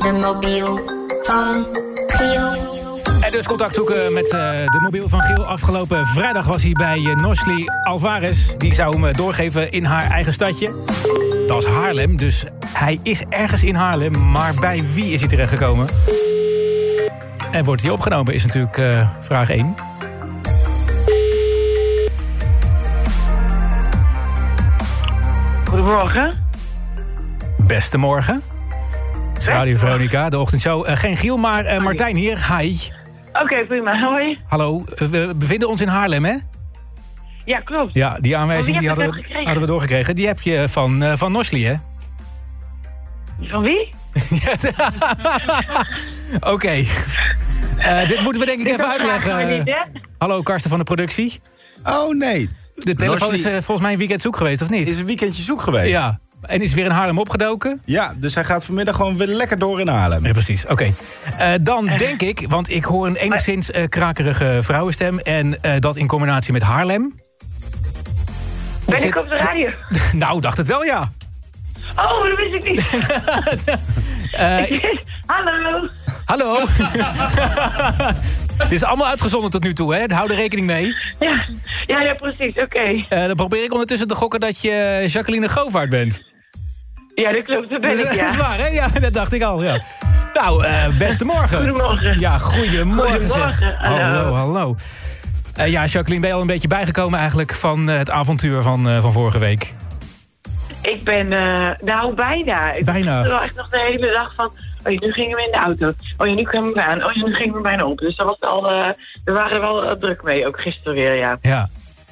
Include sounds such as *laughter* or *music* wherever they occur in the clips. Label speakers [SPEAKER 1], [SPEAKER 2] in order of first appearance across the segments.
[SPEAKER 1] de mobiel van Giel.
[SPEAKER 2] En dus contact zoeken met eh, de mobiel van Giel. Afgelopen vrijdag was hij bij uh, Nosli Alvarez. Die zou hem eh, doorgeven in haar eigen stadje. Dat is Haarlem, dus hij is ergens in Haarlem. Maar bij wie is hij terechtgekomen? En wordt hij opgenomen, is natuurlijk uh, vraag 1.
[SPEAKER 3] Goedemorgen.
[SPEAKER 2] Beste morgen. Het is Radio Veronica, de ochtendshow. Uh, geen Giel, maar uh, Martijn hier. Hi.
[SPEAKER 3] Oké, okay, prima. Hoi.
[SPEAKER 2] Hallo, we bevinden ons in Haarlem, hè?
[SPEAKER 3] Ja, klopt.
[SPEAKER 2] Ja, die aanwijzing die hadden, we, hadden we doorgekregen. Die heb je van, uh, van Nosli, hè?
[SPEAKER 3] Van wie? *laughs*
[SPEAKER 2] Oké. Okay. Uh, dit moeten we denk ik
[SPEAKER 3] Dit
[SPEAKER 2] even uitleggen.
[SPEAKER 3] Niet,
[SPEAKER 2] Hallo, Karsten van de productie.
[SPEAKER 4] Oh nee.
[SPEAKER 2] De telefoon is uh, volgens mij een weekend zoek geweest, of niet?
[SPEAKER 4] Is een weekendje zoek geweest.
[SPEAKER 2] Ja. En is weer in Haarlem opgedoken?
[SPEAKER 4] Ja, dus hij gaat vanmiddag gewoon weer lekker door in Haarlem.
[SPEAKER 2] Ja, precies. Oké. Okay. Uh, dan denk ik, want ik hoor een enigszins uh, krakerige vrouwenstem... en uh, dat in combinatie met Haarlem.
[SPEAKER 3] Ben ik, ik op de radio? *laughs*
[SPEAKER 2] nou, dacht het wel, ja.
[SPEAKER 3] Oh, dat wist ik niet. *laughs* Hallo.
[SPEAKER 2] Hallo. *laughs* Dit is allemaal uitgezonden tot nu toe, hè? Hou er rekening mee.
[SPEAKER 3] Ja, ja, ja precies. Oké. Okay.
[SPEAKER 2] Uh, dan probeer ik ondertussen te gokken dat je Jacqueline Govaert bent.
[SPEAKER 3] Ja, dat klopt. Dat ben ik, ja.
[SPEAKER 2] Dat is waar, hè? Ja, dat dacht ik al, ja. Nou, uh, beste morgen.
[SPEAKER 3] Goedemorgen.
[SPEAKER 2] Ja, goedemorgen,
[SPEAKER 3] goedemorgen.
[SPEAKER 2] zeg. Hallo, hallo. Uh, ja, Jacqueline, ben je al een beetje bijgekomen eigenlijk van het avontuur van, van vorige week?
[SPEAKER 3] Ik ben, nou, bijna. Ik
[SPEAKER 2] bijna.
[SPEAKER 3] Ik wel echt nog de hele dag van... Oh ja, nu gingen we in de auto. Oh ja, nu kwamen we aan. Oh ja, nu gingen we bijna op. Dus dat was al, we waren wel uh, druk mee, ook gisteren weer, ja.
[SPEAKER 2] Ja.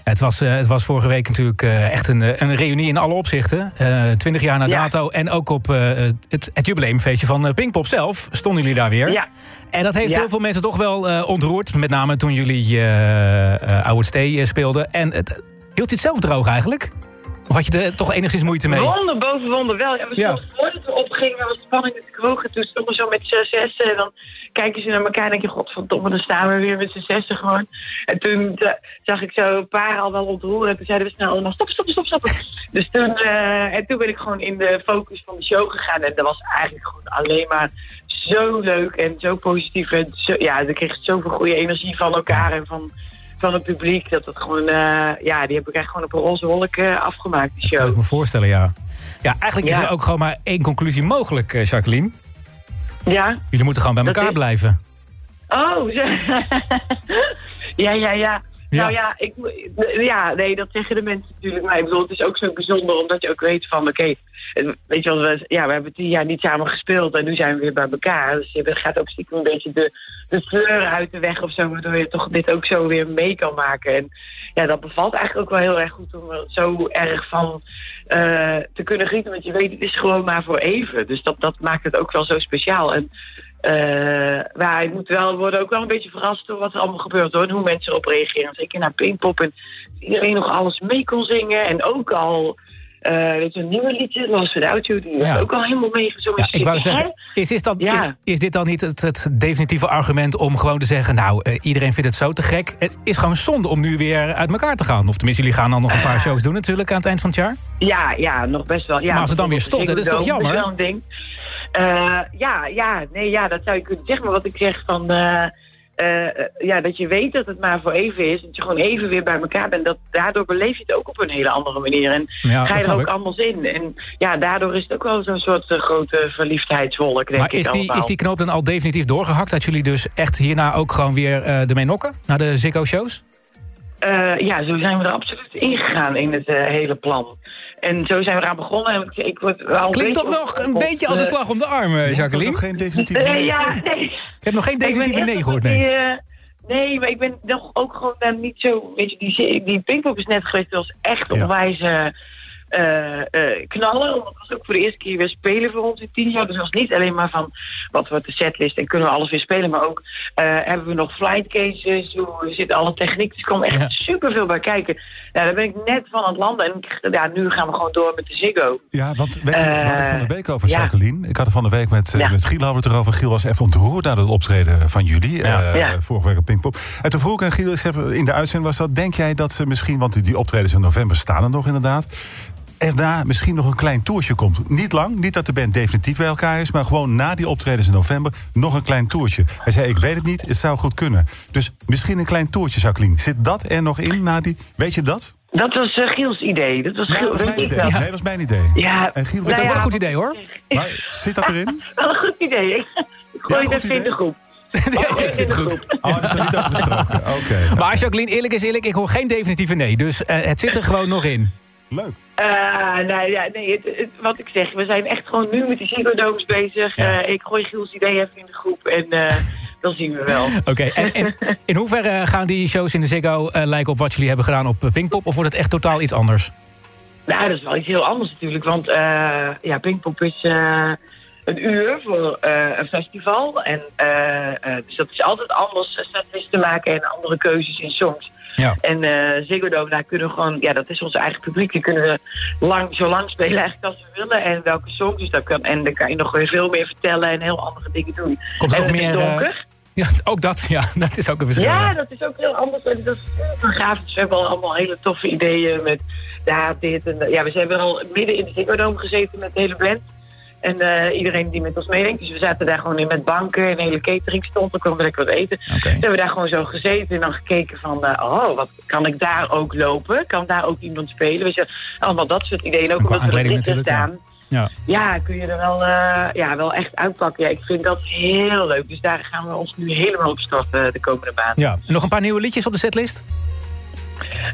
[SPEAKER 2] Het was, uh, het was vorige week natuurlijk echt een, een reunie in alle opzichten. Twintig jaar na
[SPEAKER 3] Ja.
[SPEAKER 2] dato. En ook op het, het jubileumfeestje van Pinkpop zelf stonden jullie daar weer.
[SPEAKER 3] Ja.
[SPEAKER 2] En dat heeft
[SPEAKER 3] Ja.
[SPEAKER 2] heel veel mensen toch wel ontroerd. Met name toen jullie Oude Stee speelden. En het, hield je het zelf droog eigenlijk? Of had je er toch enigszins moeite mee?
[SPEAKER 3] Wonder boven wonder wel. Ja, we
[SPEAKER 2] Ja.
[SPEAKER 3] stonden voordat we opgingen, was de spanning natuurlijk hoog. En toen stonden we zo met z'n zessen. En dan kijken ze naar elkaar en denk je, godverdomme, dan staan we weer met z'n zessen gewoon. En toen eh, zag ik zo een paar al wel ontroeren. En toen zeiden we snel allemaal, stop, stop, stop, stop. dus toen, eh, en toen ben ik gewoon in de focus van de show gegaan. En dat was eigenlijk gewoon alleen maar zo leuk en zo positief. En zo, ja, we kregen zoveel goede energie van elkaar en van... Van het publiek, dat het gewoon, eh, ja, die heb ik echt gewoon op een roze wolk afgemaakt, die
[SPEAKER 2] Dat kan
[SPEAKER 3] show.
[SPEAKER 2] ik me voorstellen, ja. Ja, eigenlijk is er ook gewoon maar één conclusie mogelijk, Jacqueline.
[SPEAKER 3] Ja,
[SPEAKER 2] Jullie moeten gewoon bij elkaar
[SPEAKER 3] is-
[SPEAKER 2] blijven.
[SPEAKER 3] Oh, *laughs* ja, ja, ja.
[SPEAKER 2] Ja.
[SPEAKER 3] Nou ja, ik, ja, nee, dat zeggen de mensen natuurlijk. Maar ik bedoel, het is ook zo bijzonder omdat je ook weet van, oké, weet je wel, we, ja, we hebben tien jaar niet samen gespeeld en nu zijn we weer bij elkaar. Dus je gaat ook stiekem een beetje de, de sleuren uit de weg of zo, waardoor je toch dit ook zo weer mee kan maken. En ja, dat bevalt eigenlijk ook wel heel erg goed om er zo erg van eh, te kunnen genieten. Want je weet, het is gewoon maar voor even. Dus dat, dat maakt het ook wel zo speciaal. En eh maar ik moet wel worden ook wel een beetje verrast door wat er allemaal gebeurt hoor. En hoe mensen erop reageren. Zeker naar Pinkpop en iedereen nog alles mee kon zingen. En ook al, eh weet je, een nieuwe liedje, Lost Without You, die
[SPEAKER 2] Ja.
[SPEAKER 3] ook al helemaal meegezongen.
[SPEAKER 2] Ja, ik wou zeggen, is dit dan,
[SPEAKER 3] Ja.
[SPEAKER 2] is, is dit dan niet het, het definitieve argument om gewoon te zeggen... nou, eh, iedereen vindt het zo te gek. Het is gewoon zonde om nu weer uit elkaar te gaan. Of tenminste, jullie gaan dan nog een paar
[SPEAKER 3] Eh.
[SPEAKER 2] shows doen natuurlijk aan het eind van het jaar.
[SPEAKER 3] Ja, ja, nog best wel. Ja,
[SPEAKER 2] Maar als het dan weer stopt, dat is toch jammer?
[SPEAKER 3] wel een ding. Eh, ja, ja, nee, ja, dat zou je kunnen zeggen. Maar wat ik zeg van... eh, ja, dat je weet dat het maar voor even is. Dat je gewoon even weer bij elkaar bent. Dat, daardoor beleef je het ook op een hele andere manier. En
[SPEAKER 2] Ja,
[SPEAKER 3] ga je er ook
[SPEAKER 2] ik.
[SPEAKER 3] allemaal in. En ja, daardoor is het ook wel zo'n soort eh, grote verliefdheidswolk, denk
[SPEAKER 2] Maar
[SPEAKER 3] ik
[SPEAKER 2] is die,
[SPEAKER 3] allemaal.
[SPEAKER 2] is die knoop dan al definitief doorgehakt? Dat jullie dus echt hierna ook gewoon weer eh ermee nokken? Naar de Ziggo-shows?
[SPEAKER 3] Ja, zo zijn we er absoluut ingegaan in het hele plan. En zo zijn we eraan begonnen. En ik, ik word wel
[SPEAKER 2] Klinkt toch nog een
[SPEAKER 3] op
[SPEAKER 2] beetje als een slag om de arm, eh,
[SPEAKER 4] Ik heb
[SPEAKER 2] Jacqueline?
[SPEAKER 4] nog geen definitieve
[SPEAKER 3] Nee, ja, nee.
[SPEAKER 2] Ik heb nog geen definitieve nee gehoord,
[SPEAKER 3] die,
[SPEAKER 2] nee.
[SPEAKER 3] eh, nee, maar ik ben nog ook gewoon dan niet zo... Weet je, die, die Pinkpop is net geweest. Dat was echt
[SPEAKER 4] Ja.
[SPEAKER 3] onwijs eh, eh, eh, knallen. Want het was ook voor de eerste keer weer spelen voor ons in tien jaar. Dus het was niet alleen maar van wat wordt de setlist en kunnen we alles weer spelen. Maar ook eh, hebben we nog flight cases. Hoe zit alle techniek. Dus er kwam echt
[SPEAKER 2] Ja.
[SPEAKER 3] superveel bij kijken. Nou, daar ben ik net van aan het landen. En ik- ja, nu gaan we gewoon door met de Ziggo.
[SPEAKER 4] Ja, want weet je, we hadden het van de week over
[SPEAKER 3] ja.
[SPEAKER 4] Jacqueline. Ik had het van de week met,
[SPEAKER 3] Ja.
[SPEAKER 4] met Giel hadden we het erover. Giel was echt ontroerd naar het optreden van jullie.
[SPEAKER 2] Ja.
[SPEAKER 4] eh,
[SPEAKER 3] Ja.
[SPEAKER 4] Vorige week op Pinkpop. En toen vroeg ik aan Giel, ik zeg, in de uitzending was dat... Denk jij dat ze misschien, want die, die optredens in november staan er nog inderdaad... erna misschien nog een klein toertje komt. Niet lang, niet dat de band definitief bij elkaar is... maar gewoon na die optredens in november nog een klein toertje. Hij zei, ik weet het niet, het zou goed kunnen. Dus misschien een klein toertje, Jacqueline. Zit dat er nog in na die... Weet je dat?
[SPEAKER 3] Dat was eh, Giels idee. Dat was
[SPEAKER 4] Nee,
[SPEAKER 3] Giel,
[SPEAKER 4] dat was mijn idee. Nee, dat was mijn idee.
[SPEAKER 3] Ja,
[SPEAKER 4] En Giel,
[SPEAKER 3] nou
[SPEAKER 2] Dat
[SPEAKER 3] ja,
[SPEAKER 2] wel een goed idee hoor.
[SPEAKER 4] maar zit dat erin? *laughs*
[SPEAKER 3] Wel een goed idee. Ik gooi
[SPEAKER 4] Ja,
[SPEAKER 3] het
[SPEAKER 4] goed
[SPEAKER 3] even in de
[SPEAKER 4] idee.
[SPEAKER 3] groep. *laughs*
[SPEAKER 2] Ja, ik vind het goed.
[SPEAKER 4] Oh, daar is er niet over gesproken. *laughs* Oké.
[SPEAKER 2] Maar Jacqueline, eerlijk is eerlijk, ik hoor geen definitieve nee. Dus eh, het zit er gewoon nog in.
[SPEAKER 4] Leuk.
[SPEAKER 3] Eh, nou ja, nee, het, het- wat ik zeg, we zijn echt gewoon nu met die Ziggo Domes bezig.
[SPEAKER 2] Ja.
[SPEAKER 3] Eh, ik gooi Giels idee even in de groep en eh, dan zien we wel. *laughs*
[SPEAKER 2] Oké, en, en in hoeverre gaan die shows in de Ziggo lijken op wat jullie hebben gedaan op Pinkpop? Of wordt het echt totaal iets anders?
[SPEAKER 3] Nou, dat is wel iets heel anders natuurlijk, want eh ja, Pinkpop is een uur voor eh, een festival. En, eh, eh, dus dat is altijd anders, setlist te maken en andere keuzes in songs.
[SPEAKER 2] Ja.
[SPEAKER 3] En eh Ziggo Dome, daar kunnen we gewoon, ja, dat is ons eigen publiek. Die kunnen we lang, zo lang spelen eigenlijk als we willen. En welke songs, dus dat kan, en dan kan je nog weer veel meer vertellen en heel andere dingen doen.
[SPEAKER 2] Komt
[SPEAKER 3] en is
[SPEAKER 2] meer...
[SPEAKER 3] donker.
[SPEAKER 2] ja, ook dat, ja, *laughs* dat is ook een verschil.
[SPEAKER 3] Ja, dat is ook heel anders. En dat is super gaaf. Dus we hebben al allemaal hele toffe ideeën met daar, dit en. Ja, we hebben al midden in de Ziggo Dome gezeten met de hele band. En eh, iedereen die met ons meedenkt. Dus we zaten daar gewoon in met banken. Een hele catering stond. Dan konden we lekker wat eten.
[SPEAKER 2] Oké.
[SPEAKER 3] Toen hebben we daar gewoon zo gezeten en dan gekeken van... eh, oh, wat kan ik daar ook lopen? Kan daar ook iemand spelen? Weet je, allemaal dat soort ideeën. Ook
[SPEAKER 2] En
[SPEAKER 3] omdat we er staan.
[SPEAKER 2] Ja.
[SPEAKER 3] Ja, kun je er wel, eh, ja, wel echt uitpakken. Ja, ik vind dat heel leuk. Dus daar gaan we ons nu helemaal op storten de komende maanden.
[SPEAKER 2] ja. En nog een paar nieuwe liedjes op de setlist?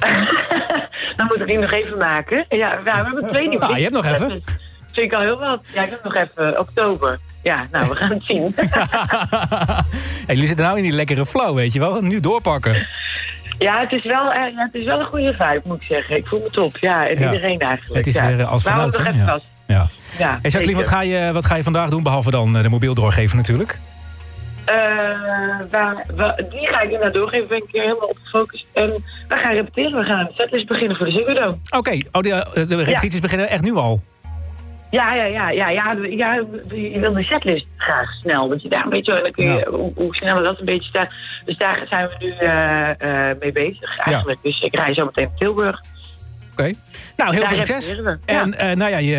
[SPEAKER 2] *laughs*
[SPEAKER 3] Dan moet ik die nog even maken. Ja, ja we hebben twee nieuwe
[SPEAKER 2] Nou, je hebt nog
[SPEAKER 3] liedjes.
[SPEAKER 2] even.
[SPEAKER 3] Vind ik al heel wat. Ja, ik heb nog even oktober. Ja, nou, we gaan het zien. *laughs*
[SPEAKER 2] hey, jullie zitten nou in die lekkere flow, weet je wel. Nu doorpakken.
[SPEAKER 3] ja, het is, wel, eh, het is wel een goede vibe, moet ik zeggen. Ik voel me top. Ja, en
[SPEAKER 2] Ja.
[SPEAKER 3] iedereen eigenlijk.
[SPEAKER 2] Het is
[SPEAKER 3] ja.
[SPEAKER 2] weer, eh, als vanuit,
[SPEAKER 3] nog even
[SPEAKER 2] Ja.
[SPEAKER 3] vast.
[SPEAKER 2] Ja.
[SPEAKER 3] Ja,
[SPEAKER 2] Hey Jacqueline, wat ga, je, wat ga je vandaag doen, behalve dan eh, de mobiel doorgeven natuurlijk?
[SPEAKER 3] Eh, waar, waar- die ga ik inderdaad doorgeven. Ben ik hier helemaal op gefocust. En we gaan repeteren. We gaan setlist beginnen voor de Ziggo.
[SPEAKER 2] Oké, oh, de, eh, de repetities beginnen echt nu al.
[SPEAKER 3] Ja, ja, ja, ja, ja, ja, je wil de setlist graag snel. Dat je daar een beetje, kun je, hoe, hoe sneller dat een beetje staat. Dus daar zijn we nu eh, eh, mee bezig eigenlijk. Dus ik rij zo meteen naar Tilburg.
[SPEAKER 2] Oké. Nou, heel
[SPEAKER 3] Daar
[SPEAKER 2] veel succes.
[SPEAKER 3] Ja.
[SPEAKER 2] En eh, nou ja, je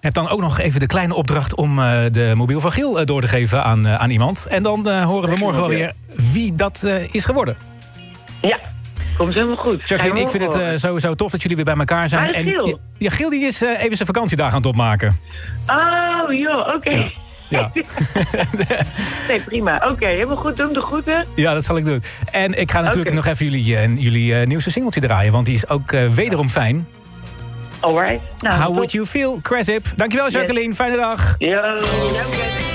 [SPEAKER 2] hebt dan ook nog even de kleine opdracht om de mobiel van Giel door te geven aan, aan iemand. En dan horen we morgen wel weer wie dat is geworden.
[SPEAKER 3] Ja, komt helemaal goed.
[SPEAKER 2] Jacqueline, ik vind het
[SPEAKER 3] horen.
[SPEAKER 2] sowieso tof dat jullie weer bij elkaar zijn.
[SPEAKER 3] Giel?
[SPEAKER 2] ja, Giel die is eh, even zijn vakantiedagen aan het opmaken.
[SPEAKER 3] Oh, joh, oké.
[SPEAKER 2] Ja. *laughs* *laughs*
[SPEAKER 3] nee, prima. Oké, helemaal goed. Doe hem de groeten.
[SPEAKER 2] Ja, dat zal ik doen. En ik ga natuurlijk nog even jullie, eh, jullie nieuwste singeltje draaien, want die is ook wederom fijn.
[SPEAKER 3] Alright. Nou,
[SPEAKER 2] How would you feel, Cresip? Dankjewel, Jacqueline. Fijne dag.
[SPEAKER 3] Yo.